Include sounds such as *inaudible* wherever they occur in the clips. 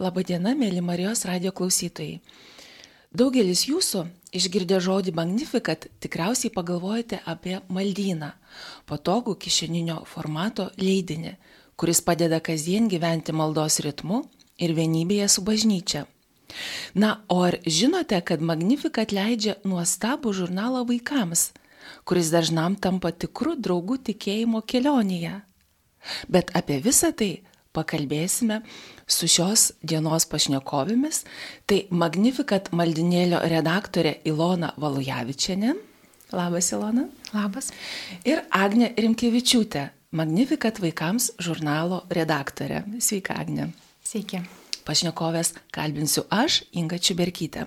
Labadiena, mėly Marijos radio klausytojai. Daugelis jūsų išgirdę žodį Magnificat tikriausiai pagalvojate apie maldyną, patogų kišeninio formato leidinį, kuris padeda kasdien gyventi maldos ritmu ir vienybėje su bažnyčia. Na, o ar žinote, kad Magnificat leidžia nuostabų žurnalą vaikams, kuris dažnam tampa tikrų draugų tikėjimo kelionėje? Bet apie visą tai pakalbėsime su šios dienos pašnekovėmis. Tai Magnificat maldinėlio redaktorė Ilona Valujavičianė. Labas, Ilona. Labas. Ir Agne Rimkevičiūtė, Magnificat vaikams žurnalo redaktorė. Sveika, Agne. Sveiki. Pašnekovės kalbinsiu aš, Inga Čiuberkytė.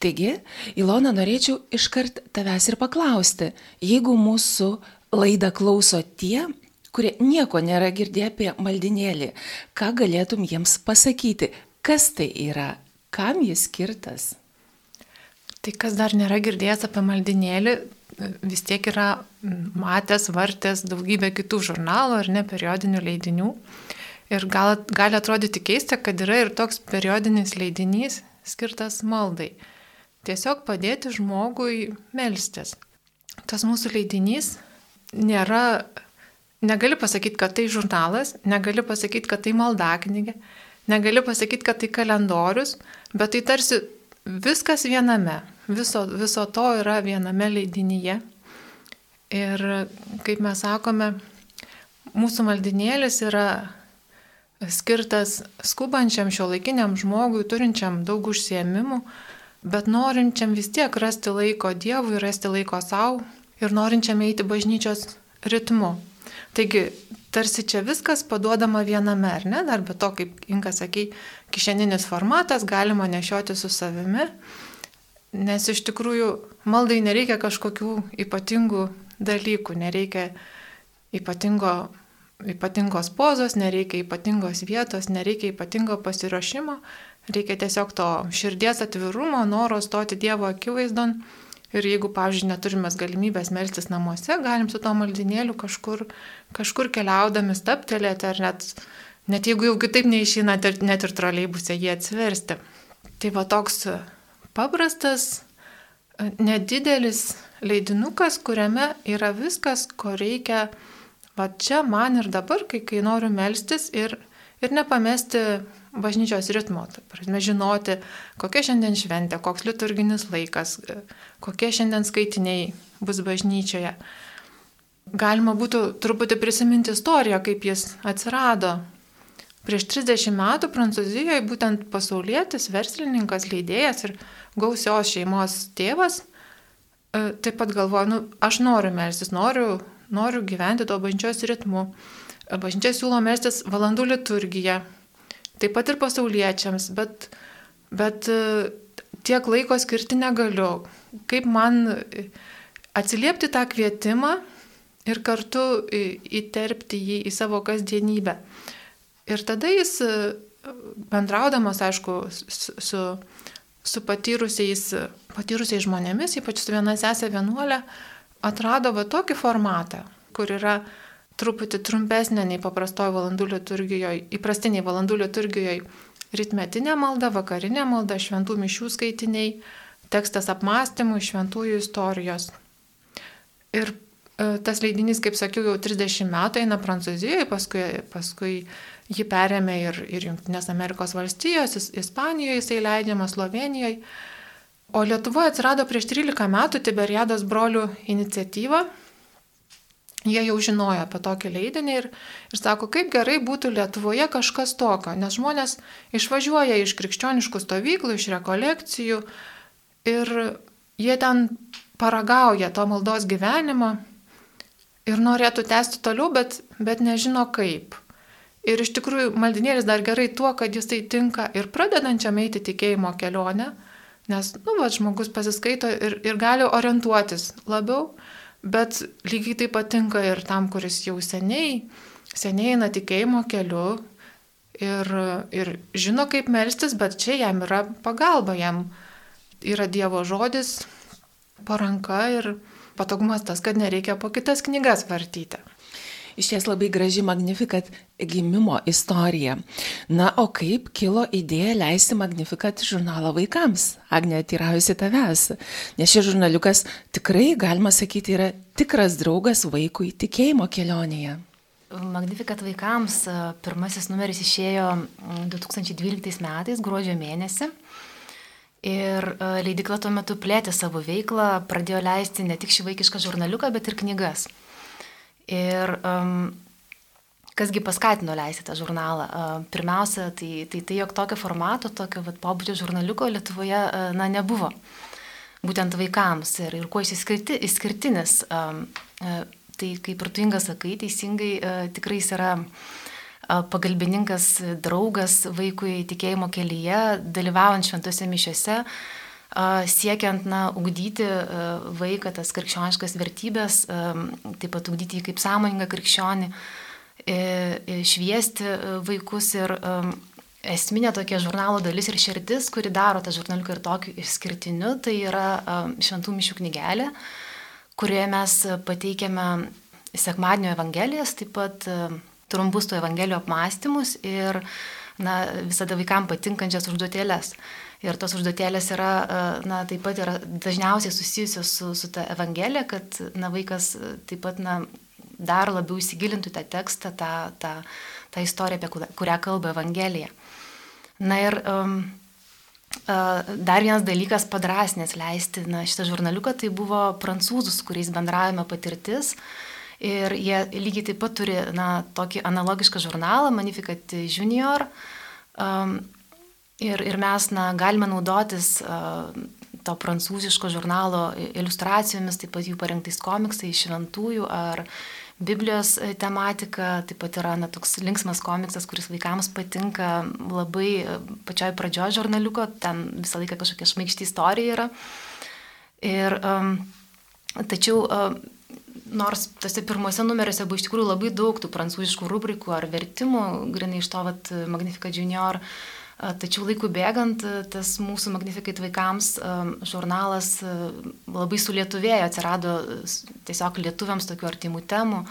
Taigi, Ilona, norėčiau iškart tavęs ir paklausti, jeigu mūsų laidą klauso tie, kurie nieko nėra girdėję apie maldinėlį, ką galėtum jiems pasakyti, kas tai yra, kam jis skirtas? Tai kas dar nėra girdėjęs apie maldinėlį, vis tiek yra matęs, vartęs daugybę kitų žurnalų ar ne periodinių leidinių. Ir gal, gali atrodyti keista, kad yra ir toks periodinis leidinys skirtas maldai. Tiesiog padėti žmogui melstis. Tas mūsų leidinys nėra Negali pasakyti, kad tai žurnalas, negali pasakyti, kad tai maldaknygė, negali pasakyti, kad tai kalendorius, bet tai tarsi viskas viename, viso, viso to yra viename leidinyje. Ir kaip mes sakome, mūsų maldinėlis yra skirtas skubančiam šio laikiniam žmogui, turinčiam daug užsiemimų, bet norinčiam vis tiek rasti laiko Dievui, rasti laiko savo ir norinčiam eiti bažnyčios ritmu. Taigi, tarsi čia viskas paduodama viename, ar ne? Dar be to, kaip Inka sakė, kišeninis formatas galima nešioti su savimi, nes iš tikrųjų maldai nereikia kažkokių ypatingų dalykų, nereikia ypatingo, ypatingos pozos, nereikia ypatingos vietos, nereikia ypatingo pasiruošimo, reikia tiesiog to širdies atvirumo, noro stoti Dievo akivaizdon Ir jeigu, pavyzdžiui, neturime galimybės melstis namuose, galim su to maldinėliu kažkur, kažkur keliaudami staptelėti, ar net, net jeigu jau kitaip neišina, net ir troleibusė jį atsiversti. Tai va toks paprastas, nedidelis leidinukas, kuriame yra viskas, ko reikia va čia man ir dabar, kai, kai noriu melstis ir, ir nepamesti bažnyčios ritmo. Tai prasme, žinoti, kokia šiandien šventė, koks liturginis laikas, kokie šiandien skaitiniai bus bažnyčioje. Galima būtų truputį prisiminti istoriją, kaip jis atsirado. Prieš 30 metų Prancūzijoje būtent pasaulietis, verslininkas, leidėjas ir gausios šeimos tėvas e, taip pat galvoja, nu, aš noriu melstis, noriu, noriu gyventi to bažnyčios ritmu. Bažnyčia siūlo melstis valandų liturgiją, taip pat ir pasauliečiams, bet, bet e, tiek laiko skirti negaliu. Kaip man atsiliepti tą kvietimą ir kartu įterpti jį į savo kasdienybę. Ir tada jis, e, bendraudamas, aišku, su, su patyrusiais, patyrusiais žmonėmis, ypač su viena sesė vienuolė, atrado va tokį formatą, kur yra truputį trumpesnė nei paprastoji valandų liturgijoje, įprastiniai valandų liturgijoje ritmetinė malda, vakarinė malda, šventų mišių skaitiniai, tekstas apmąstymų, šventųjų istorijos. Ir e, tas leidinys, kaip sakiau, jau 30 metų eina Prancūzijoje, paskui, paskui jį perėmė ir, ir Junktinės Amerikos valstijos, Ispanijoje jisai leidžiamas, Slovenijoje. O Lietuvoje atsirado prieš 13 metų Tiberiados brolių iniciatyva, jie jau žinojo apie tokį leidinį ir, ir sako, kaip gerai būtų Lietuvoje kažkas tokio, nes žmonės išvažiuoja iš krikščioniškų stovyklų, iš rekolekcijų ir jie ten paragauja to maldos gyvenimą ir norėtų tęsti toliau, bet, bet nežino kaip. Ir iš tikrųjų maldinėlis dar gerai tuo, kad jisai tinka ir pradedančiam eiti tikėjimo kelionę, nes, nu, va, žmogus pasiskaito ir, ir gali orientuotis labiau bet lygiai tai patinka ir tam, kuris jau seniai, seniai eina tikėjimo keliu ir, ir žino, kaip melstis, bet čia jam yra pagalba, jam yra Dievo žodis, paranka ir patogumas tas, kad nereikia po kitas knygas vartyti. Iš ties labai graži Magnifikat gimimo istorija. Na, o kaip kilo idėja leisti Magnifikat žurnalą vaikams? Agne, tyrausi tavęs. Nes šis žurnaliukas tikrai, galima sakyti, yra tikras draugas vaikui tikėjimo kelionėje. Magnifikat vaikams pirmasis numeris išėjo 2012 metais, gruodžio mėnesį. Ir leidikla tuo metu plėtė savo veiklą, pradėjo leisti ne tik šį vaikišką žurnaliuką, bet ir knygas. Ir um, kasgi paskatino leisti tą žurnalą? Uh, pirmiausia, tai, tai tai, jog tokio formato, tokio vat, pobūdžio žurnaliuko Lietuvoje uh, na, nebuvo. Būtent vaikams. Ir, ir kuo jis išskirti, išskirtinis. Um, uh, tai kaip ir tu inga sakai, teisingai tikrai jis yra pagalbininkas, draugas vaikui tikėjimo kelyje, dalyvaujant šventose mišiuose, siekiant na, ugdyti vaiką tas krikščioniškas vertybės, taip pat ugdyti jį kaip sąmoningą krikščionį, šviesti vaikus ir esminė tokia žurnalo dalis ir širdis, kuri daro tą žurnaliuką ir tokiu išskirtiniu, tai yra šventų mišių knygelė, kurioje mes pateikiame sekmadienio evangelijas, taip pat trumpus tų evangelijų apmąstymus ir na, visada vaikams patinkančias užduotėlės. Ir tos užduotėlės yra, na, taip pat yra dažniausiai susijusios su, su ta evangelija, kad na, vaikas taip pat na, dar labiau įsigilintų tą tekstą, tą, tą, tą istoriją, apie kurią kalba evangelija. Na ir um, dar vienas dalykas padrasnės leisti na, šitą žurnaliuką, tai buvo prancūzų, su kuriais bendravime patirtis. Ir jie lygiai taip pat turi na, tokį analogišką žurnalą, Magnificat Junior. Um, ir, ir mes na, galime naudotis uh, to prancūziško žurnalo iliustracijomis, taip pat jų parengtais komiksais, šventųjų ar Biblijos e, tematika, taip pat yra na, toks linksmas komiksas, kuris vaikams patinka labai e, pačioj pradžioje žurnaliuko, ten visą laiką kažkokia šmaikšti istorija yra. Ir, um, tačiau um, nors tose pirmose numeriuose buvo iš tikrųjų labai daug tų prancūziškų rubrikų ar vertimų, grinai iš to vat, Magnificat Junior, tačiau laikų bėgant tas mūsų Magnificat vaikams žurnalas labai sulietuvėjo, atsirado tiesiog lietuviams tokių artimų temų.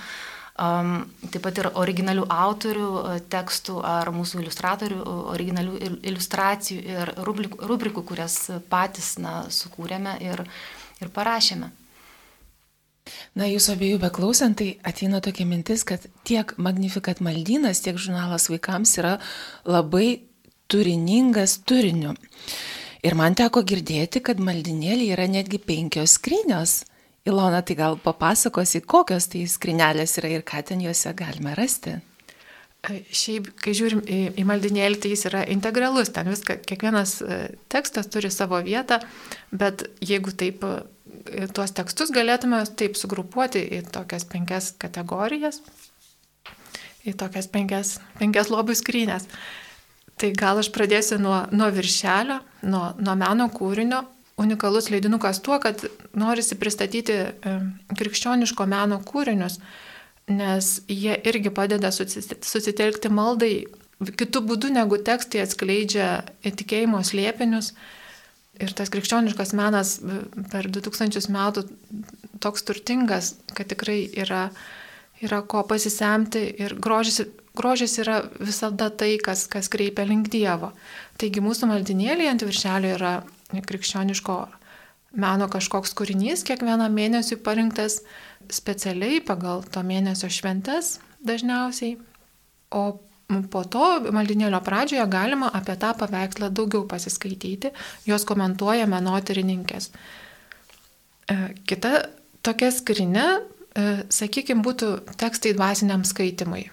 Taip pat ir originalių autorių tekstų ar mūsų iliustratorių originalių iliustracijų ir rubrikų kurias patys na, sukūrėme ir, ir parašėme. Na, jūsų abiejų beklausant, tai ateina tokia mintis, kad tiek Magnificat maldynas, tiek žurnalas vaikams yra labai turiningas turiniu. Ir man teko girdėti, kad maldinėlė yra netgi penkios skrynios. Ilona, tai gal papasakosi, kokios tai skrinelės yra ir ką ten juose galime rasti. Šiaip, kai žiūrim į, į maldinėlį, tai jis yra integralus, ten viską, kiekvienas e, tekstas turi savo vietą, bet jeigu taip tuos tekstus galėtume taip sugrupuoti į tokias penkias kategorijas, į tokias penkias, penkias lobių skrynės. Tai gal aš pradėsiu nuo, nuo viršelio, nuo, nuo meno kūrinio. Unikalus leidinukas tuo, kad norisi pristatyti e, krikščioniško meno kūrinius, nes jie irgi padeda susitelkti maldai kitų būdų negu tekstai atskleidžia tikėjimo slėpinius Ir tas krikščioniškas menas per 2000 metų toks turtingas, kad tikrai yra, yra ko pasisemti ir grožis, grožis yra visada tai, kas, kas kreipia link Dievo. Taigi mūsų maldinėlė ant viršelio yra krikščioniško meno kažkoks kūrinys, kiekvieną mėnesį parinktas specialiai pagal to mėnesio šventes dažniausiai. O Po to maldinėlio pradžioje galima apie tą paveikslą daugiau pasiskaityti, juos komentuoja menotyrininkės. E, kita tokia skrinė, e, sakykime, būtų tekstai dvasiniam skaitimui.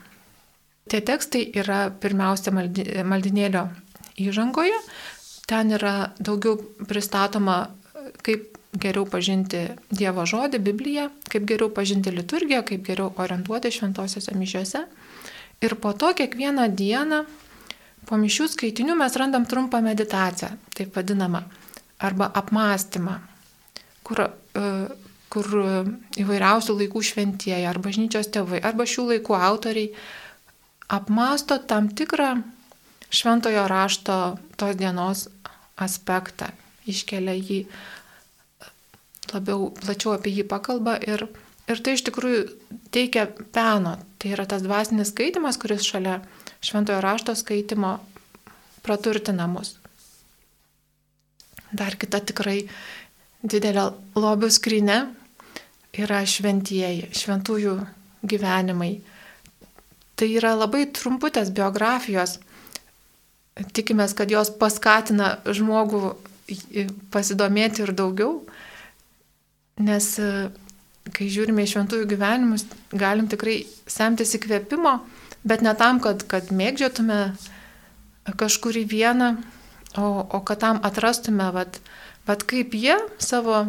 Tie tekstai yra pirmiausia maldinėlio įžangoje, ten yra daugiau pristatoma, kaip geriau pažinti Dievo žodį, Bibliją, kaip geriau pažinti liturgiją, kaip geriau orientuoti šventosiuose mišiuose. Ir po to kiekvieną dieną po mišių skaitinių mes randam trumpą meditaciją, taip vadinamą, arba apmąstymą, kur, e, kur įvairiausių laikų šventieji, ar bažnyčios tėvai, arba šių laikų autoriai apmąsto tam tikrą šventojo rašto tos dienos aspektą, iškelia jį labiau plačiau apie jį pakalba ir Ir tai iš tikrųjų teikia peno. Tai yra tas dvasinis skaitimas, kuris šalia šventojo rašto skaitimo praturtina mus. Dar kita tikrai didelė lobių skrinė yra šventieji, šventųjų gyvenimai. Tai yra labai trumputės biografijos. Tikimės, kad jos paskatina žmogų pasidomėti ir daugiau, nes kai žiūrime į šventųjų gyvenimus, galim tikrai semtis įkvėpimo, bet ne tam, kad, kad mėgdžiotume kažkurį vieną, o, o kad tam atrastume, vat, vat kaip jie savo,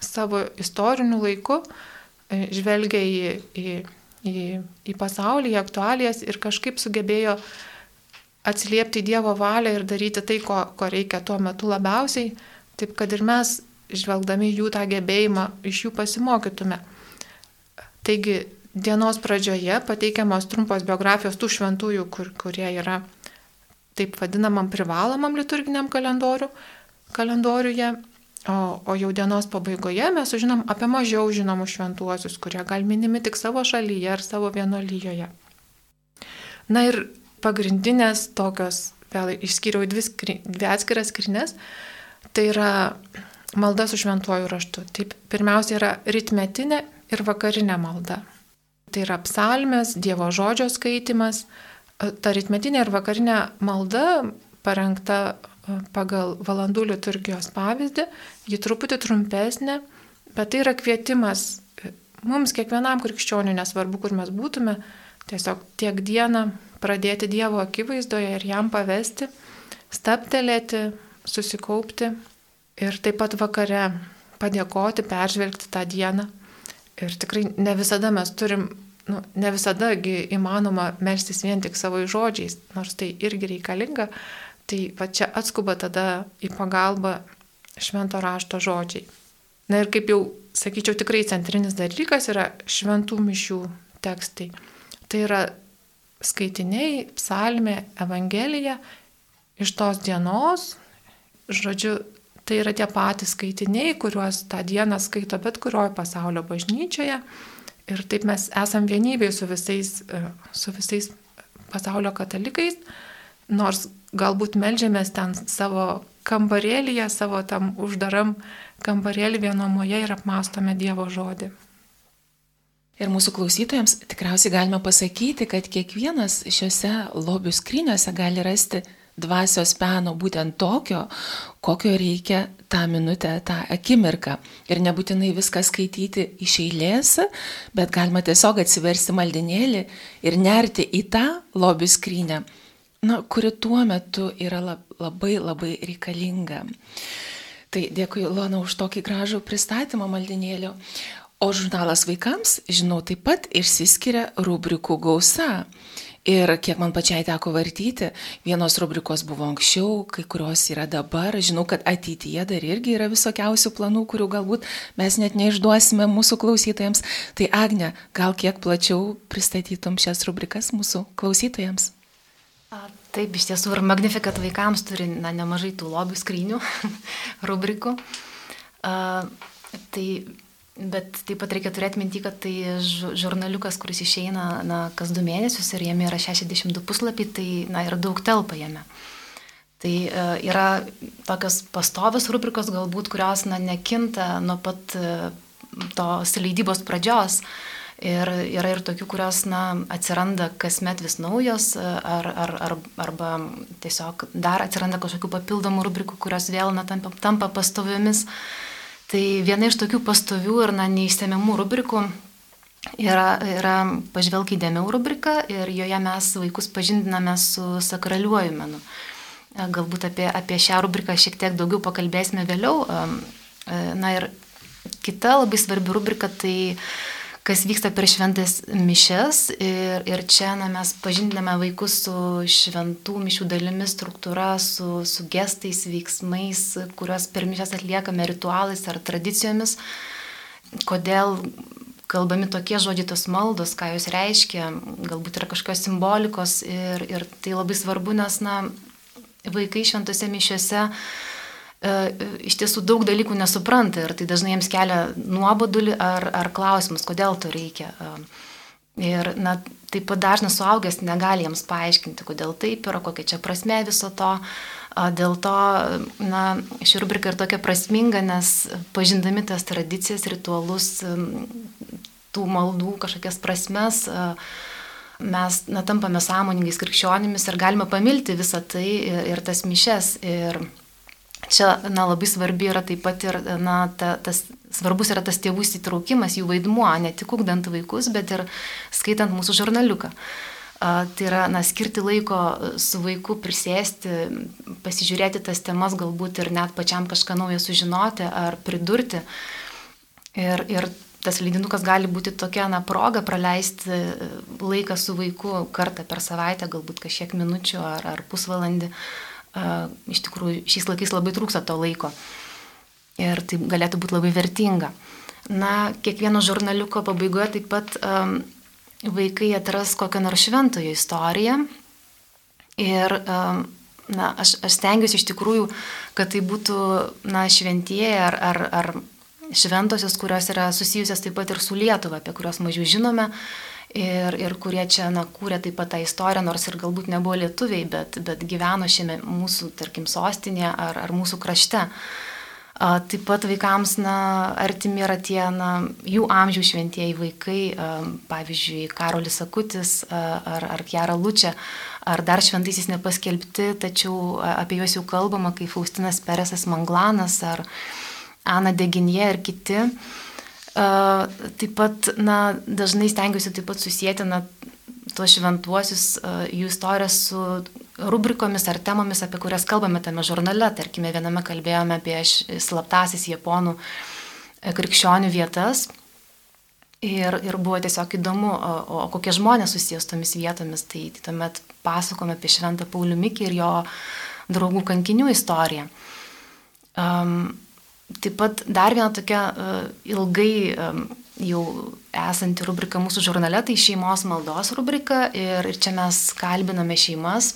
savo istoriniu laiku e, žvelgia į, į, į, į pasaulį, į aktualijas ir kažkaip sugebėjo atsiliepti Dievo valią ir daryti tai, ko, ko reikia tuo metu labiausiai, taip kad ir mes žvelgdami jų tą gebėjimą, iš jų pasimokytume. Taigi dienos pradžioje pateikiamos trumpos biografijos tų šventųjų, kur, kurie yra taip vadinamam privalomam liturginiam kalendoriu, kalendoriuje, o, o jau dienos pabaigoje mes sužinom apie mažiau žinomus šventuosius, kurie gal minimi tik savo šalyje ar savo vienolyjoje. Na ir pagrindinės tokios, vėl išskyriau dvi, skri, dvi atskiras skrinės, tai yra malda su šventuoju raštu. Taip, pirmiausia yra ritmetinė ir vakarinė malda. Tai yra psalmės, Dievo žodžio skaitimas. Ta ritmetinė ir vakarinė malda parengta pagal valandų liturgijos pavyzdį, ji truputį trumpesnė, bet tai yra kvietimas e, mums kiekvienam krikščioniui, nesvarbu, kur mes būtume, tiesiog tiek dieną pradėti Dievo akivaizdoje ir jam pavesti, staptelėti, susikaupti ir taip pat vakare padėkoti, peržvelgti tą dieną. Ir tikrai ne visada mes turim, nu, ne visada įmanoma melstis vien tik savo žodžiais, nors tai irgi reikalinga, tai va čia atskuba tada į pagalbą švento rašto žodžiai. Na ir kaip jau sakyčiau, tikrai centrinis dalykas yra šventų mišių tekstai. Tai yra skaitiniai, psalmė, evangelija iš tos dienos, žodžiu, Tai yra tie patys skaitiniai, kuriuos tą dieną skaito bet kurioje pasaulio bažnyčioje. Ir taip mes esam vienybėj su visais, e, su visais pasaulio katalikais, nors galbūt melžiamės ten savo kambarėlyje, savo tam uždaram kambarėlį vienomoje ir apmastome Dievo žodį. Ir mūsų klausytojams tikriausiai galime pasakyti, kad kiekvienas šiuose lobių skryniuose gali rasti dvasios peno būtent tokio, kokio reikia tą minutę, tą akimirką. Ir nebūtinai viską skaityti iš eilės, bet galima tiesiog atsiversti maldinėlį ir nerti į tą lobių skrynę, na, kuri tuo metu yra labai labai reikalinga. Tai dėkui, Lona, už tokį gražų pristatymą maldinėlio. O žurnalas vaikams, žinau, taip pat išsiskiria rubrikų gausa. Ir kiek man pačiai teko vartyti, vienos rubrikos buvo anksčiau, kai kurios yra dabar. Žinau, kad ateityje dar irgi yra visokiausių planų, kurių galbūt mes net neišduosime mūsų klausytojams. Tai Agne, gal kiek plačiau pristatytum šias rubrikas mūsų klausytojams? A, taip, iš tiesų ir Magnificat vaikams turi na, nemažai tų lobių skrynių *laughs* rubrikų. A, tai Bet taip pat reikia turėti minti, kad tai žurnaliukas, kuris išeina na, kas du mėnesius ir jame yra 62 puslapiai, tai na, yra daug telpa jame. Tai e, yra tokios pastovios rubrikos galbūt, kurios na, nekinta nuo pat e, tos leidybos pradžios. Ir yra ir tokių, kurios na, atsiranda kasmet vis naujos, e, ar, ar, ar, arba tiesiog dar atsiranda kažkokių papildomų rubrikų, kurios vėl na, tampa, tampa pastoviomis. Tai viena iš tokių pastovių ir na, neįstemiamų rubrikų yra, yra pažvelk įdėmiau rubrika ir joje mes vaikus pažindiname su sakraliuoju menu. Galbūt apie, apie šią rubriką šiek tiek daugiau pakalbėsime vėliau. Na ir kita labai svarbi rubrika tai kas vyksta per šventas mišes ir, ir čia na, mes pažindiname vaikus su šventų mišių dalimis, struktūra, su, su gestais, veiksmais, kuriuos per mišes atliekame ritualais ar tradicijomis, kodėl kalbami tokie žodžiai tos maldos, ką jos reiškia, galbūt yra kažkokios simbolikos ir, ir tai labai svarbu, nes na, vaikai šventose mišiuose iš tiesų daug dalykų nesupranta ir tai dažnai jiems kelia nuobodulį ar, ar klausimus, kodėl to reikia. Ir na, taip pat dažnas suaugęs negali jiems paaiškinti, kodėl taip yra, kokia čia prasme viso to. Dėl to, na, ši rubrika ir tokia prasminga, nes pažindami tas tradicijas, ritualus, tų maldų, kažkokias prasmes, mes, na, tampame sąmoningais krikščionimis ir galime pamilti visą tai ir, ir tas mišes. Ir čia, na, labai svarbi yra taip pat ir, na, ta, tas svarbus yra tas tėvų įsitraukimas, jų vaidmuo, ne tik ugdant vaikus, bet ir skaitant mūsų žurnaliuką. Tai yra, na, skirti laiko su vaiku, prisėsti, pasižiūrėti tas temas, galbūt ir net pačiam kažką naujo sužinoti ar pridurti. Ir, ir tas leidinukas gali būti tokia, na, proga praleisti laiką su vaiku kartą per savaitę, galbūt kažkiek minučių ar, ar pusvalandį. Iš tikrųjų, šiais laikais labai trūksta to laiko. Uh, ir tai galėtų būti labai vertinga. Na, kiekvieno žurnaliuko pabaigoje taip pat um, vaikai atras kokią nors šventojo istoriją. Ir um, na, aš, aš stengiuosi iš tikrųjų, kad tai būtų na, šventieji ar, ar, ar šventosios, kurios yra susijusios taip pat ir su Lietuva, apie kurios mažiau žinome. Ir, ir kurie čia, na, kūrė taip pat tą istoriją, nors ir galbūt nebuvo lietuviai, bet, bet gyveno šiame mūsų, tarkim, sostinėje ar, ar mūsų krašte. Uh, Taip pat vaikams na, artimi yra tie na, jų amžiaus šventieji vaikai, pavyzdžiui, Karolis Akutis ar, ar Kjara Lučia, ar dar šventaisiais nepaskelbti, tačiau apie juos jau kalbama, kaip Faustinas Peresas Manglanas ar Ana Deginė ir kiti. Taip pat, na, dažnai stengiuosi taip pat susijęti na, tuos šventuosius, jų istoriją su rubrikomis ar temomis, apie kurias kalbame tame žurnale. Tarkime, viename kalbėjome apie slaptasis japonų e, krikščionių vietas. Ir, ir buvo tiesiog įdomu, o, o kokie žmonės susijęs tomis vietomis. Tai, tai tuomet pasakome apie Šventą Paulių Mikį ir jo draugų kankinių istoriją. Um, taip pat dar viena tokia uh, ilgai um, jau esanti rubrika mūsų žurnale, tai šeimos maldos rubrika ir, čia mes kalbiname šeimas,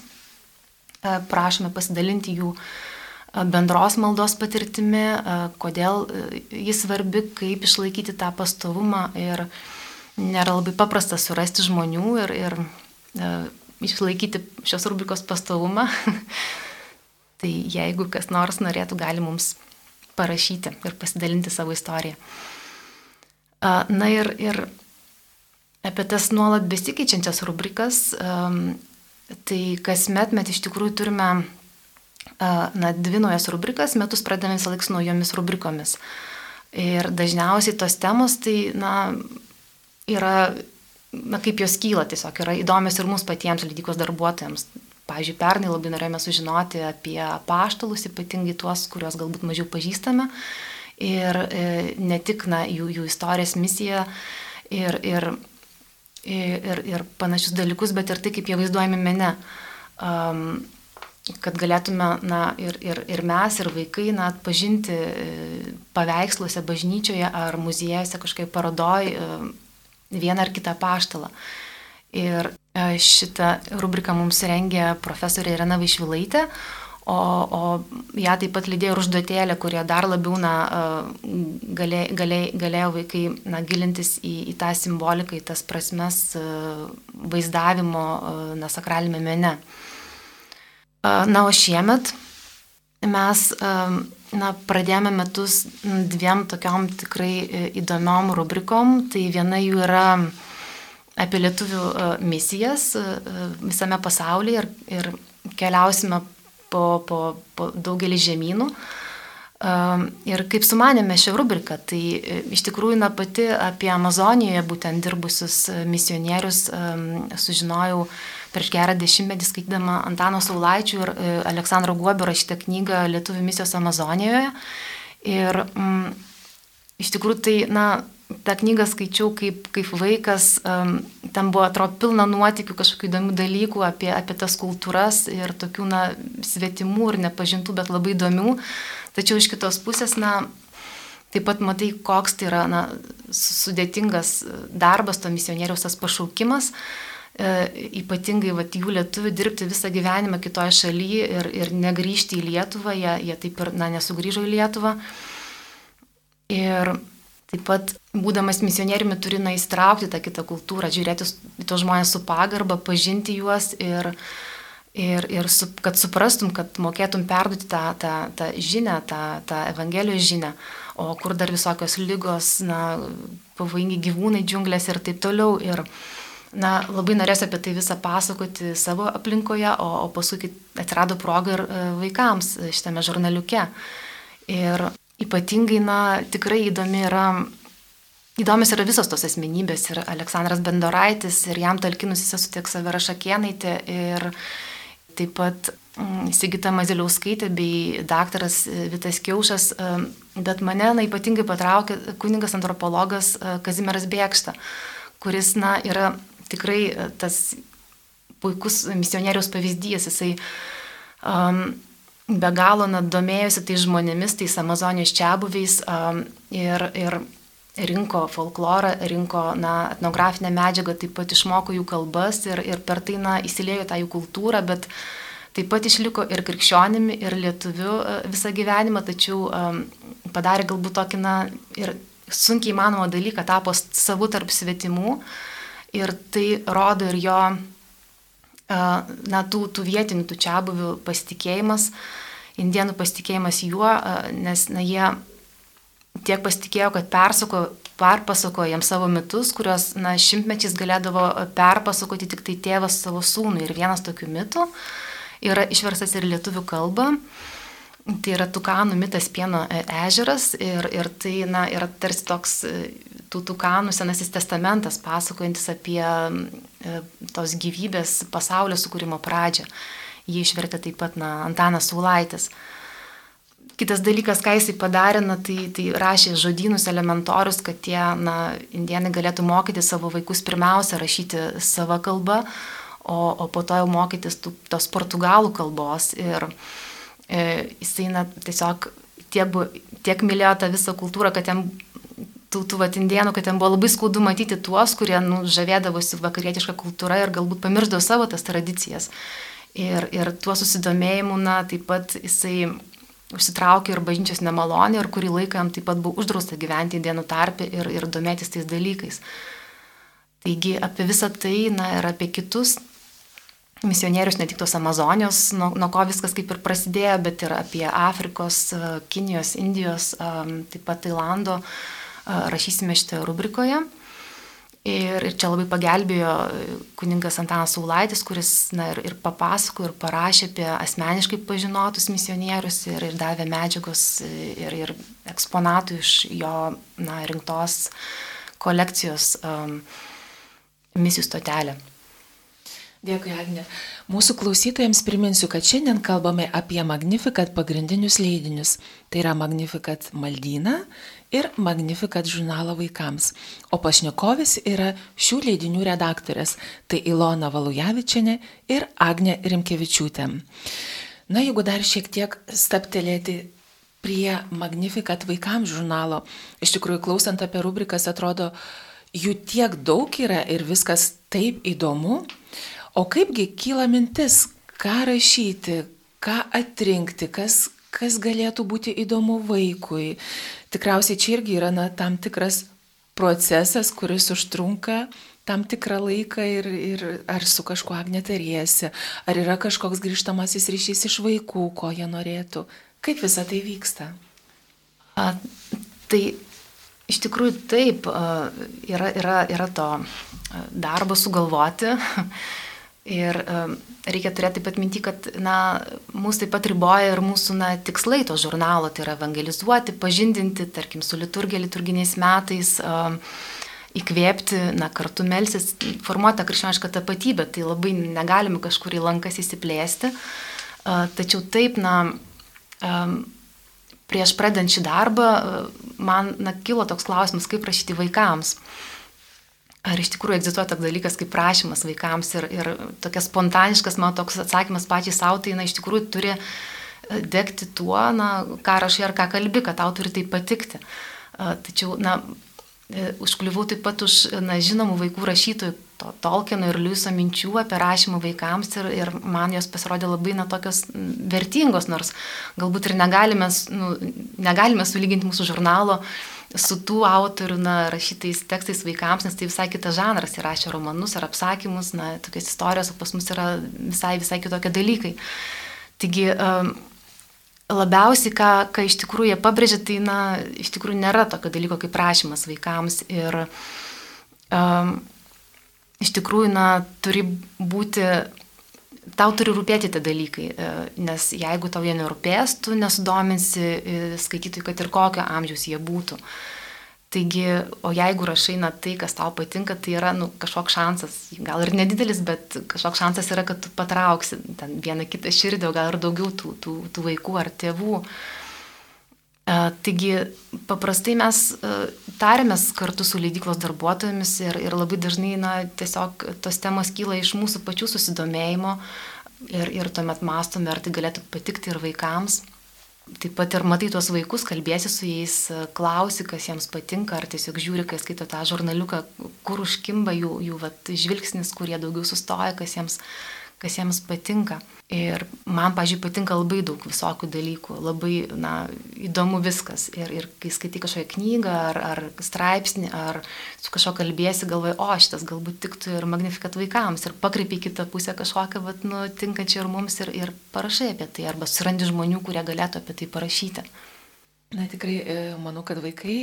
e, prašome pasidalinti jų e, bendros maldos patirtimi, e, kodėl jis svarbi, kaip išlaikyti tą pastovumą ir nėra labai paprasta surasti žmonių ir, ir išlaikyti šios rubrikos pastovumą. *laughs* tai jeigu kas nors norėtų, gali mums parašyti ir pasidalinti savo istoriją. Na ir, ir apie tas nuolat besikeičiančias rubrikas, tai kasmet mes iš tikrųjų turime na, dvi naujas rubrikas, metus pradedame visą laiką su naujomis rubrikomis. Ir dažniausiai tos temos tai, na, yra, na, kaip jos kyla, tiesiog yra įdomios ir mums patiems leidykos darbuotojams. Pavyzdžiui, pernai labai norėjome sužinoti apie paštalus, ypatingai tuos, kuriuos galbūt mažiau pažįstame ir e, ne tik na, jų, jų istorijas, misiją ir, ir, ir, ir panašius dalykus, bet ir tai, kaip jie vaizduojami mene. Um, kad galėtume na, ir, ir, ir mes, ir vaikai na, atpažinti e, paveiksluose bažnyčioje ar muziejuose kažkaip parodoj e, vieną ar kitą paštalą. Ir šitą rubriką mums rengė profesorė Irena Vaišvilaitė, O, o ją taip pat lydėjo ir užduotėlė, kurie dar labiau na, galė, galė, galėjo vaikai na, gilintis į, į tą simboliką, į tas prasmes vaizdavimo na, sakralinėme mene. Na, o šiemet mes na, pradėjome metus dviem tokiom tikrai e, įdomiom rubrikom. Tai viena jų yra apie lietuvių misijas visame pasaulyje ir, ir keliausime po, po, po daugelį žemynų. Ir kaip sumanėme šią rubriką, tai e, iš tikrųjų na, pati apie Amazonijoje būtent dirbusius e, misionierius sužinojau prieš gerą dešimtmetį skaitydama Antano Saulaičių ir e, Aleksandro Guobio rašytą knygą Lietuvių misijos Amazonijoje. Ir mm, iš tikrųjų tai, na, tą knygą skaičiau kaip, kaip vaikas, um, ten buvo, atrodo, pilna nuotikių, kažkokių įdomių dalykų apie, apie tas kultūras ir tokių, na, svetimų ir nepažintų, bet labai įdomių. Tačiau iš kitos pusės, na, taip pat matai, koks tai yra, na, sudėtingas darbas, to misionieriaus tas pašaukimas. ypatingai vat, jų lietuvių dirbti visą gyvenimą kitoje šalyje ir, ir negrįžti į Lietuvą, jie, jie taip ir na, nesugrįžo į Lietuvą. Ir taip pat, būdamas misionieriumi, turi na, įstraukti tą kitą kultūrą, žiūrėti į tos žmonės su pagarba, pažinti juos ir, ir, ir su, kad suprastum, kad mokėtum perduoti tą, tą, tą žinę, tą, tą Evangelijos žinę, o kur dar visokios lygos, na, pavojingi gyvūnai džiunglės ir taip toliau. Ir, na, labai norėsiu apie tai visą pasakoti savo aplinkoje, o, o paskui atsirado proga ir e, vaikams šitame žurnaliuke. Ir ypatingai, na, tikrai įdomi yra, įdomios yra visos tos asmenybės. Ir Aleksandras Bendoraitis, ir jam talkinusi sesutė Savera Šakienaitė, ir taip pat mm, Sigita Maziliauskaitė bei daktaras Vitas Kiaušas, e, bet mane na, ypatingai patraukė kuningas antropologas e, Kazimieras Bėkšta, kuris na, yra tikrai e, tas puikus misionieriaus pavyzdys, jisai um, be galo na, domėjosi tai žmonėmis, tais Amazonijos čia buviais um, ir, ir rinko folklorą, rinko na, etnografinę medžiagą, taip pat išmoko jų kalbas ir, ir per tai na, įsilėjo tą jų kultūrą, bet taip pat išliko ir krikščionimi, ir lietuviu e, visą gyvenimą, tačiau um, padarė galbūt tokį na, ir sunkiai įmanomą dalyką, tapo savu tarp svetimų. Ir tai rodo ir jo, na, tų, tų vietinių, tų čia buvių pasitikėjimas, indienų pasitikėjimas juo, nes, na, jie tiek pasitikėjo, kad persako, perpasako jiems savo mitus, kuriuos, na, šimtmečiais galėdavo perpasakoti tik tai tėvas savo sūnui. Ir vienas tokių mitų yra išverstas ir lietuvių kalba. Tai yra Tukanų mitas pieno e, ežeras ir, ir tai na, yra tarsi toks e, tų Tukanų senasis testamentas, pasakojantis apie tos gyvybės pasaulio sukūrimo pradžią. Jį išvertė taip pat na, Antanas Saulaitis. Kitas dalykas, ką jisai padarė, na, tai, tai rašė žodynus elementorius, kad tie na, indienai galėtų mokyti savo vaikus pirmiausia rašyti savo kalbą, o, o po to jau mokytis tų, tos portugalų kalbos. Ir, e, jisai na, tiesiog tiek, tiek mylėjo tą visą kultūrą, kad jam tų, tų vat indienų, kad ten buvo labai skaudu matyti tuos, kurie nu, žavėdavosi vakarietišką kultūrą ir galbūt pamirždavo savo tas tradicijas. Ir, ir tuo susidomėjimu, na, taip pat jisai užsitraukė ir bažnyčios nemalonė ir kurį laiką jam taip pat buvo uždrausta gyventi indienų tarpe ir, ir domėtis tais dalykais. Taigi apie visą tai, na, ir apie kitus misionierius, ne tik tos Amazonijos, nuo, nuo ko viskas kaip ir prasidėjo, bet ir apie Afrikos, Kinijos, Indijos, taip pat Tailando rašysime šitoje rubrikoje. Ir, ir čia labai pagelbėjo kuningas Antanas Saulaitis, kuris na, ir, ir papasakojo, ir parašė apie asmeniškai pažinotus misionierius ir, ir davė medžiagos ir, ir eksponatų iš jo na, rinktos kolekcijos um, misijų stotelė. Dėkui, Agne. Mūsų klausytojams priminsiu, kad šiandien kalbame apie Magnificat pagrindinius leidinius. Tai yra Magnificat maldyną ir Magnificat žurnalą vaikams. O pašnekovis yra šių leidinių redaktorės. Tai Ilona Valujavičiane ir Agne Rimkevičiūtė. Na, jeigu dar šiek tiek staptelėti prie Magnificat vaikams žurnalo, iš tikrųjų klausant apie rubrikas atrodo, jų tiek daug yra ir viskas taip įdomu. O kaipgi kyla mintis, ką rašyti, ką atrinkti, kas, kas galėtų būti įdomu vaikui. Tikriausiai čia irgi yra na, tam tikras procesas, kuris užtrunka tam tikrą laiką ir, ir ar su kažkuo agnetariesi, ar yra kažkoks grįžtamasis ryšys iš vaikų, ko jie norėtų. Kaip visa tai vyksta? A, tai iš tikrųjų taip, yra, yra, yra to darbo sugalvoti. *laughs* Ir um, reikia turėti taip pat minti, kad na, mūsų taip pat riboja ir mūsų na, tikslai to žurnalo, tai yra evangelizuoti, pažindinti, tarkim, su liturgija, liturginiais metais, um, įkvėpti, na, kartu melsis, formuoti tą krikščionišką tapatybę, tai labai negalime kažkur į lankas įsiplėsti. Uh, tačiau taip, na, um, prieš pradant šį darbą, uh, man na, kilo toks klausimas, kaip rašyti vaikams. Uh, ar iš tikrųjų egzistuoja toks dalykas kaip prašymas vaikams ir, ir tokia spontaniškas mano toks atsakymas pačiai savo, tai na, iš tikrųjų turi e, degti tuo, na, ką rašai ar ką kalbi, kad tau turi tai patikti. Tačiau, na, e, užkliuvau taip pat už na, žinomų vaikų rašytojų, to Tolkieno ir Liuso minčių apie rašymą vaikams ir, ir man jos pasirodė labai na tokios vertingos, nors galbūt ir negalime, nu, negalime sulyginti mūsų žurnalo su tų autorių na, rašytais tekstais vaikams, nes tai visai kitas žanras, jie rašė romanus ar apsakymus, na, tokias istorijos, o pas mus yra visai, visai kitokie dalykai. Taigi, um, labiausiai, ką, ką iš tikrųjų jie pabrėžia, tai, na, iš tikrųjų nėra tokio dalyko kaip rašymas vaikams ir um, iš tikrųjų, na, turi būti tau turi rūpėti tie dalykai, e, nes jeigu tau jie nerūpės, tu nesudominsi e, skaitytojų, kad ir kokio amžiaus jie būtų. Taigi, o jeigu rašai na tai, kas tau patinka, tai yra nu, kažkoks šansas, gal ir nedidelis, bet kažkoks šansas yra, kad tu patrauksi ten vieną kitą širdį, o gal ir daugiau tų, tų, tų vaikų ar tėvų. E, taigi, paprastai mes tarėmės kartu su leidyklos darbuotojomis ir, ir labai dažnai na, tiesiog tos temos kyla iš mūsų pačių susidomėjimo ir, ir tuomet mastome, ar tai galėtų patikti ir vaikams. Taip pat ir matai tuos vaikus, kalbėsi su jais, klausi, kas jiems patinka, ar tiesiog žiūri, kai skaito tą žurnaliuką, kur užkimba jų, jų vat, žvilgsnis, kurie daugiau sustoja, kas jiems, kas jiems patinka. Ir man, pažiūrėjau, patinka labai daug visokių dalykų, labai na, įdomu viskas. Ir, ir kai skaitai kažkokią knygą ar, ar straipsnį, ar su kažko kalbėsi, galvoji, o šitas galbūt tiktų ir magnifikat vaikams, ir pakreipi kitą pusę kažkokią, bet, nu, tinkančią ir mums, ir, ir parašai apie tai, arba surandi žmonių, kurie galėtų apie tai parašyti. Na tikrai, e, manau, kad vaikai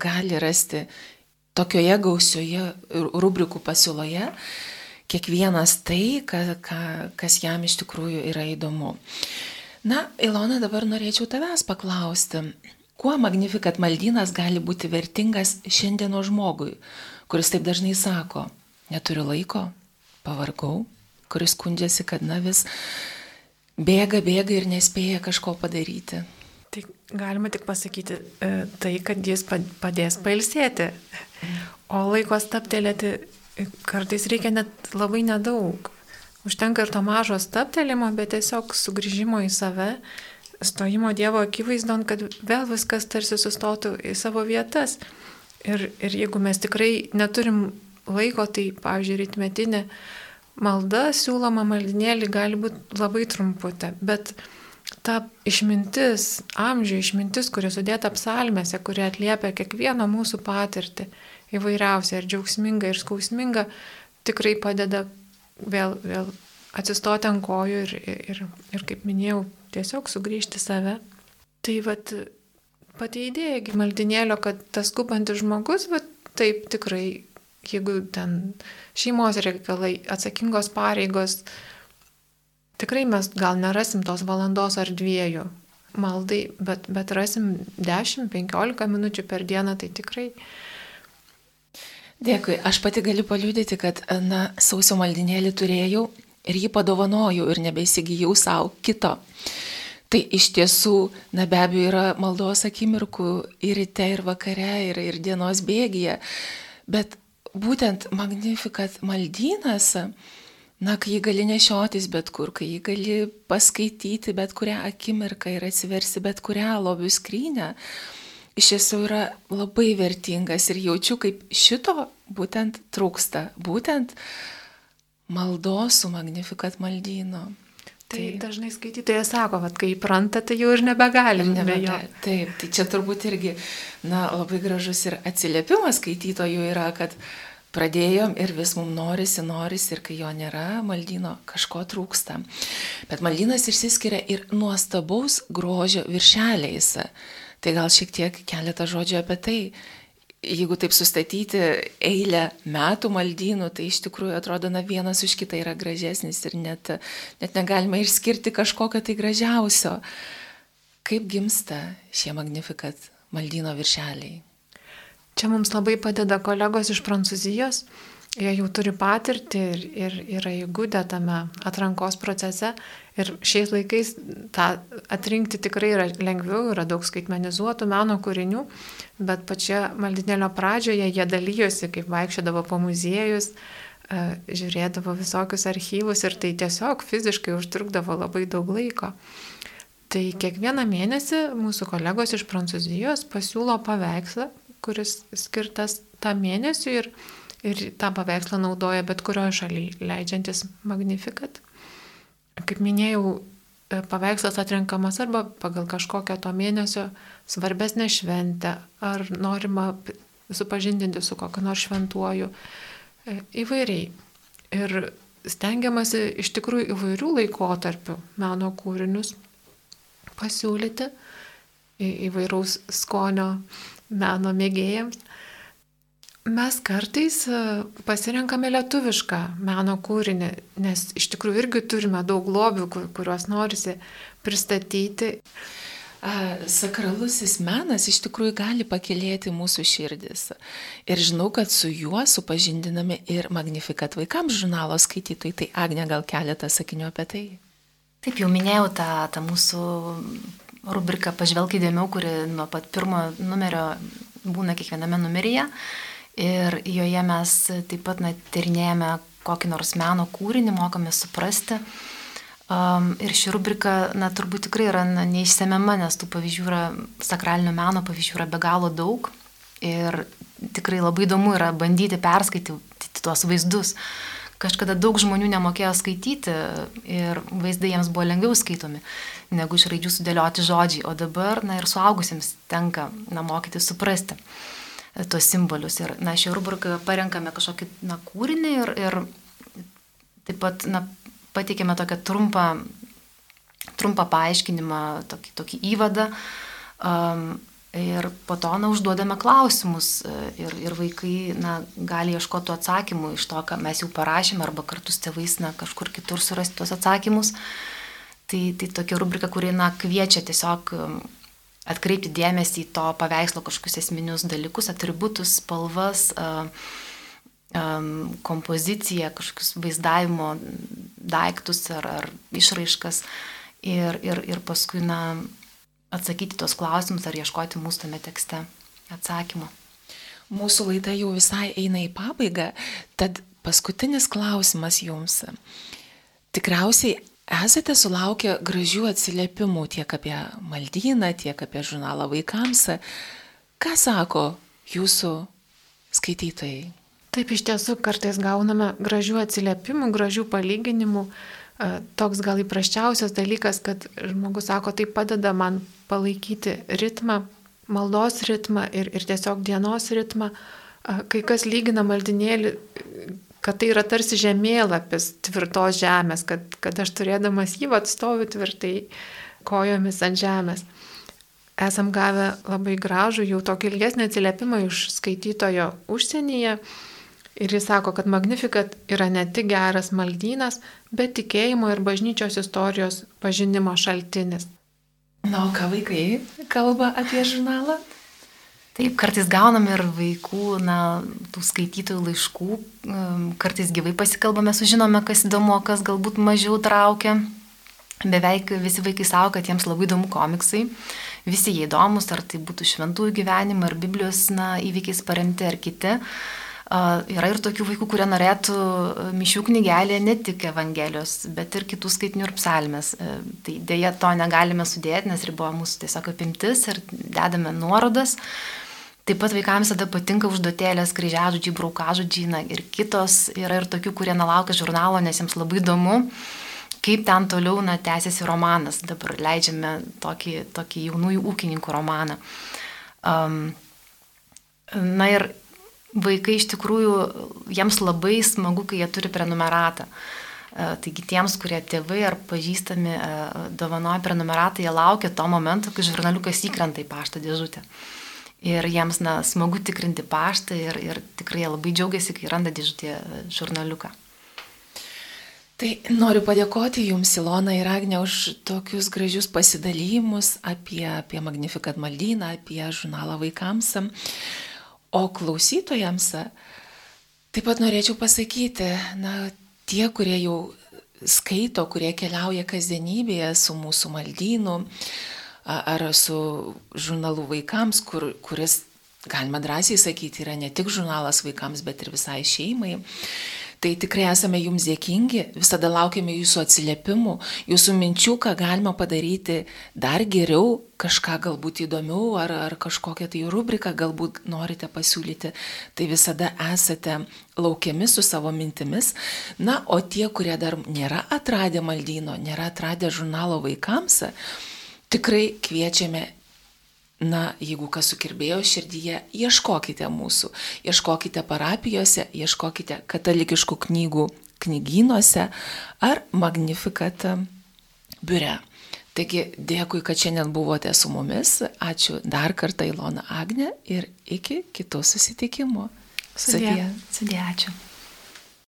gali rasti tokioje gausioje rubrikų pasiūloje kiekvienas tai, ka, ka, kas jam iš tikrųjų yra įdomu. Na, Ilona, dabar norėčiau tavęs paklausti, kuo Magnifikat maldynas gali būti vertingas šiandieno žmogui, kuris taip dažnai sako, neturiu laiko, pavargau, kuris skundžiasi, kad na vis bėga, bėga ir nespėja kažko padaryti. Tai galima tik pasakyti e, tai, kad jis padės pailsėti, o laiko staptelėti kartais reikia net labai nedaug. Užtenka ir to mažo staptelimo, bet tiesiog sugrįžimo į save, stojimo Dievo akivaizdon, kad vėl viskas tarsi sustotų į savo vietas. Ir, ir jeigu mes tikrai neturim laiko, tai, pavyzdžiui, rytmetinė malda, siūloma maldinėlį gali būti labai trumputė, bet ta išmintis, amžių išmintis, kuri sudėta psalmėse, kuri atliepia kiekvieno mūsų patirtį, įvairiausia ir džiaugsminga ir skausminga, tikrai padeda vėl, vėl atsistoti ant kojų ir, ir, ir, kaip minėjau, tiesiog sugrįžti save. Tai vad pati idėja maldinėlio, kad tas skubantis žmogus, vad taip tikrai, jeigu ten šeimos reikalai, atsakingos pareigos, tikrai mes gal nerasim tos valandos ar dviejų maldai, bet, bet rasim 10-15 minučių per dieną, tai tikrai Dėkui, aš pati galiu paliūdėti, kad, na, sausio maldinėlį turėjau ir jį padovanojau ir nebeįsigijau savo kito. Tai iš tiesų, na be abejo, yra maldos akimirkų ir ryte, ir vakare, ir, ir dienos bėgyje. Bet būtent magnifikat maldynas, na, kai jį gali nešiotis bet kur, kai jį gali paskaityti bet kurią akimirką ir atsiversi bet kurią lobių skrynę, iš tiesų yra labai vertingas ir jaučiu, kaip šito būtent trūksta, būtent maldos su magnifikat maldyno. Tai, tai dažnai skaitytojai sako, kad kai įpranta, tai jau ir nebegalim. Nebegal. Taip, tai čia turbūt irgi, na, labai gražus ir atsiliepimas skaitytojų yra, kad pradėjom ir vis mums norisi, norisi ir kai jo nėra, maldyno kažko trūksta. Bet maldynas išsiskiria ir nuostabaus grožio viršeliais. Tai gal šiek tiek keletą žodžių apie tai. Jeigu taip sustatyti eilę metų maldynų, tai iš tikrųjų atrodo, na vienas už kitą yra gražesnis ir net, net negalima išskirti kažkokio tai gražiausio. Kaip gimsta šie magnifikat maldyno viršeliai? Čia mums labai padeda kolegos iš Prancūzijos. Jie jau turi patirtį ir, ir yra įgūdę tame atrankos procese Ir šiais laikais tą atrinkti tikrai yra lengviau, yra daug skaitmenizuotų meno kūrinių, bet pačia maldinėlio pradžioje jie dalyjosi, kaip vaikščiodavo po muziejus, e, žiūrėdavo visokius archyvus ir tai tiesiog fiziškai užtrukdavo labai daug laiko. Tai kiekvieną mėnesį mūsų kolegos iš Prancūzijos pasiūlo paveikslą, kuris skirtas tą mėnesį ir ir tą paveikslą naudoja bet kurioje šalyje, leidžiantis Magnificat. Kaip minėjau, e, paveikslas atrenkamas arba pagal kažkokią to mėnesio svarbesnę šventę, ar norima supažindinti su kokiu nors šventuoju. E, įvairiai. Ir stengiamasi iš tikrųjų įvairių laikotarpių meno kūrinius pasiūlyti įvairaus skonio meno mėgėjams. Mes kartais e, pasirenkame lietuvišką meno kūrinį, nes iš tikrųjų irgi turime daug lobių, kuriuos norisi pristatyti. Sakralusis menas iš tikrųjų gali pakilėti mūsų širdis. Ir žinau, kad su juo supažindinami ir Magnifikat vaikams žurnalo skaitytojai. Tai Agne gal keletą sakinių apie tai? Taip jau minėjau tą, tą mūsų rubriką Pažvelk įdėmiau, kuri nuo pat pirmo numerio būna kiekviename numeryje. Ir joje mes taip pat na, tyrinėjame kokį nors meno kūrinį, mokame suprasti. Um, ir ši rubrika, na, turbūt tikrai yra na, neišsemiama, nes tų pavyzdžių yra, sakralinio meno pavyzdžių yra be galo daug. Ir tikrai labai įdomu yra bandyti perskaityti tuos vaizdus. Kažkada daug žmonių nemokėjo skaityti ir vaizdai jiems buvo lengviau skaitomi negu iš raidžių sudėlioti žodžiai, o dabar, na ir suaugusiems tenka, na, mokyti suprasti e, tuos simbolius. Ir, na, šią rubriką parenkame kažkokį, na, kūrinį ir, ir taip pat, na, pateikėme tokią trumpą, trumpą paaiškinimą, tokį, tokį įvadą. Um, Ir po to na, užduodame klausimus e, ir, ir vaikai na, gali ieškoti atsakymų iš to, ką mes jau parašėme, arba kartu su tėvais na, kažkur kitur surasti tuos atsakymus. Tai, tai tokia rubrika, kuri na, kviečia tiesiog atkreipti dėmesį į to paveikslo kažkokius esminius dalykus, atributus, spalvas, kompoziciją, kažkokius vaizdavimo daiktus ar, ar išraiškas ir, ir, ir paskui na, atsakyti tos klausimus ar ieškoti mūsų tame tekste atsakymo. Mūsų laida jau visai eina į pabaigą, tad paskutinis klausimas jums. Tikriausiai Esate sulaukę gražių atsiliepimų tiek apie maldyną, tiek apie žurnalą vaikams. Ką sako jūsų skaitytojai? Taip iš tiesų kartais gauname gražių atsiliepimų, gražių palyginimų. E, toks gal įprasčiausias dalykas, kad žmogus sako, tai padeda man palaikyti ritmą, maldos ritmą ir, ir tiesiog dienos ritmą. E, kai kas lygina maldinėlį kad tai yra tarsi žemėlapis tvirtos žemės, kad, kad aš turėdamas jį atstoviu tvirtai kojomis ant žemės. Esam gavę labai gražų, jau tokį ilgesnį atsiliepimą iš skaitytojo užsienyje. Ir jis sako, kad Magnificat yra ne tik geras maldynas, bet tikėjimo ir bažnyčios istorijos pažinimo šaltinis. Na, o ką vaikai kalba apie žurnalą? Taip, kartais gaunam ir vaikų, na, tų skaitytojų laiškų, kartais gyvai pasikalbame, sužinome, kas įdomu, kas galbūt mažiau traukia. Beveik visi vaikai savo, kad jiems labai įdomu komiksai, visi jie įdomus, ar tai būtų šventųjų gyvenimai, ar Biblijos na, įvykiais paremti, ar kiti. Uh, yra ir tokių vaikų, kurie norėtų mišių knygelėje ne tik Evangelijos, bet ir kitų skaitinių ir psalmės. Uh, tai dėja to negalime sudėti, nes riboja mūsų tiesiog apimtis ir dedame nuorodas. Taip pat vaikams tada patinka užduotėlės, kryžiažodžiai, braukažodžiai na, ir kitos. Yra ir tokių, kurie nelaukia žurnalo, nes jiems labai įdomu, kaip ten toliau na, tęsiasi romanas. Dabar leidžiame tokį, tokį jaunųjų ūkininkų romaną. Um, na ir vaikai iš tikrųjų, jiems labai smagu, kai jie turi prenumeratą. Uh, taigi tiems, kurie tėvai ar pažįstami uh, dovanoja prenumeratą, jie laukia to momento, kai žurnaliukas įkrenta į paštą dėžutę. Ir jiems na, smagu tikrinti paštą ir, ir tikrai labai džiaugiasi, kai randa dėžutė žurnaliuką. Tai noriu padėkoti Jums, Ilona ir Agne, už tokius gražius pasidalymus apie, apie Magnifikat maldyną, apie žurnalą vaikams. O klausytojams taip pat norėčiau pasakyti, na, tie, kurie jau skaito, kurie keliauja kasdienybėje su mūsų maldynu, ar su žurnalu vaikams, kur, kuris, galima drąsiai sakyti, yra ne tik žurnalas vaikams, bet ir visai šeimai. Tai tikrai esame jums dėkingi, visada laukiame jūsų atsiliepimų, jūsų minčių, ką galima padaryti dar geriau, kažką galbūt įdomiau ar, ar kažkokią tai rubriką galbūt norite pasiūlyti. Tai visada esate laukiami su savo mintimis. Na, o tie, kurie dar nėra atradę maldyno, nėra atradę žurnalo vaikams, tikrai kviečiame Na, jeigu kas sukirbėjo širdyje, ieškokite mūsų, ieškokite parapijose, ieškokite katalikiškų knygų knygynuose ar Magnificat biure. Taigi dėkui, kad šiandien buvote su mumis. Ačiū dar kartą Ilona Agne ir iki kitų susitikimų. Sudė. Sudė, ačiū.